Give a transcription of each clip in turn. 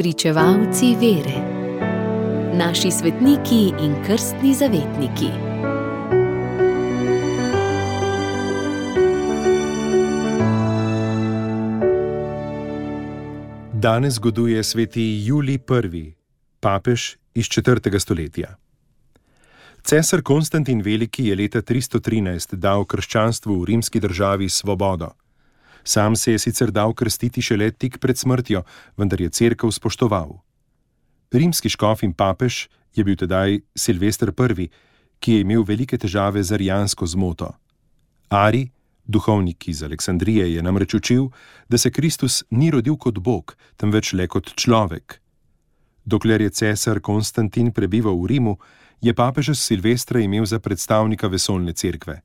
Pričevalci vere, naši svetniki in krstni zavetniki. Danes zgoduje sveti Julij I., papež iz 4. stoletja. Cesar Konstantin Veliki je leta 313 dal krščanstvu v rimski državi svobodo. Sam se je sicer dal krstiti šele tik pred smrtjo, vendar je cerkev spoštoval. Rimski škof in papež je bil tedaj Silvestr I., ki je imel velike težave z arijansko zmoto. Ari, duhovnik iz Aleksandrije, je namreč učil, da se Kristus ni rodil kot Bog, temveč le kot človek. Dokler je cesar Konstantin prebival v Rimu, je papež Silvestra imel za predstavnika vesolne cerkve.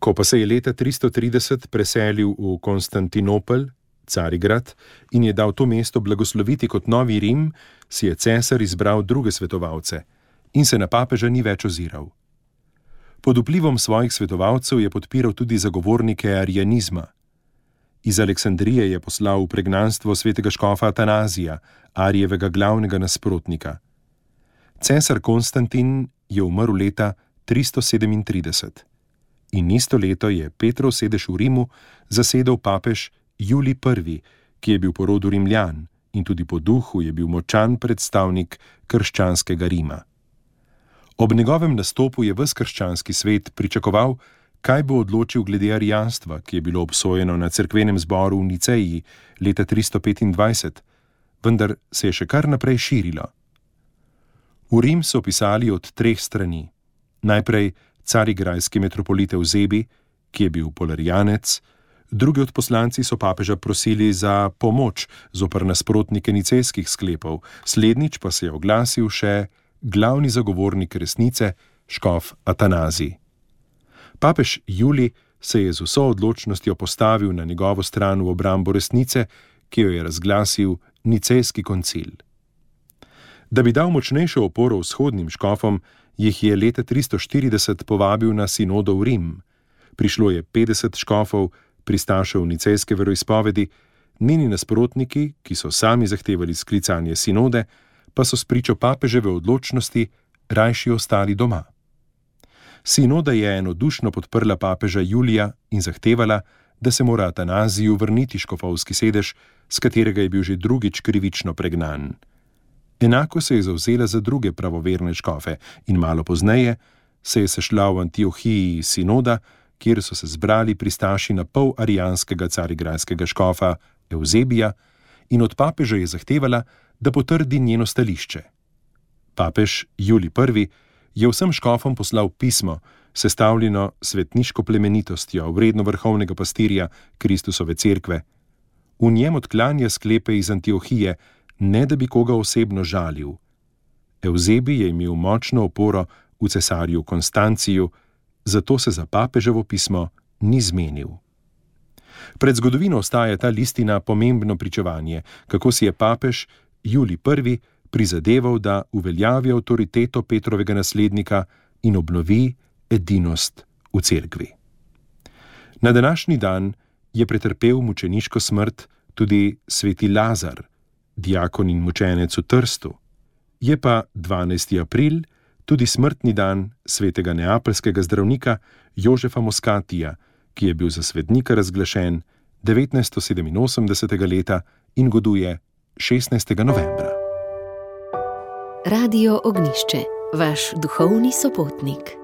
Ko pa se je leta 330 preselil v Konstantinopel, Carigrad, in je dal to mesto blagosloviti kot novi Rim, si je cesar izbral druge svetovalce in se na papeža ni več oziral. Pod vplivom svojih svetovalcev je podpiral tudi zagovornike arijanizma. Iz Aleksandrije je poslal v pregnanstvo svetega škofa Atanazija, Arijevega glavnega nasprotnika. Cesar Konstantin je umrl leta 337 in isto leto je Petrov sedež v Rimu zasedel papež Julij I., ki je bil po rodu Rimljan in tudi po duhu je bil močan predstavnik krščanskega Rima. Ob njegovem nastopu je ves krščanski svet pričakoval, kaj bo odločil glede arijanstva, ki je bilo obsojeno na cerkvenem zboru v Niceji leta 325, vendar se je še kar naprej širilo. V Rim so pisali od treh strani. Najprej carigrajski metropolite v Zebi, ki je bil polarijanec, drugi od poslanci so papeža prosili za pomoč zoper nasprotnike nicejskih sklepov, slednjič pa se je oglasil še glavni zagovornik resnice, škof Atanazi. Papež Juli se je z vso odločnostjo postavil na njegovo stran v obrambo resnice, ki jo je razglasil nicejski koncil. Da bi dal močnejšo oporo vzhodnim škofom, jih je leta 340 povabil na sinodo v Rim. Prišlo je 50 škofov, pristašev nicejske veroizpovedi, njeni nasprotniki, ki so sami zahtevali sklicanje sinode, pa so spričo papeževe odločnosti rajši ostali doma. Sinoda je enodušno podprla papeža Julija in zahtevala, da se mora Atanaziju vrniti škofovski sedež, z katerega je bil že drugič krivično pregnan. Enako se je zauzela za druge pravoverne škofe in malo pozneje se je sešla v Antiohiji sinoda, kjer so se zbrali pristaši na pol arijanskega carigrajskega škofa Eusebija in od papeža je zahtevala, da potrdi njeno stališče. Papež Juli I. je vsem škofom poslal pismo, sestavljeno svetniško plemenitostjo, vredno vrhovnega pastirja Kristusove cerkve. V njem odklanja sklepe iz Antiohije, ne da bi koga osebno žalil. Eusebi je imel močno oporo v cesarju Konstanciju, zato se za papeževo pismo ni zmenil. Pred zgodovino ostaja ta listina pomembno pričevanje, kako si je papež Juli I. prizadeval, da uveljavi avtoriteto Petrovega naslednika in obnovi edinost v cerkvi. Na današnji dan je pretrpel mučeniško smrt tudi sveti Lazar, diakon in mučenec v Trstu. Je pa 12. april tudi smrtni dan svetega neapeljskega zdravnika Jožefa Moskatija, ki je bil za svetnika razglašen 1987. leta in goduje 16. novembra. Radio Ognišče, vaš duhovni sopotnik.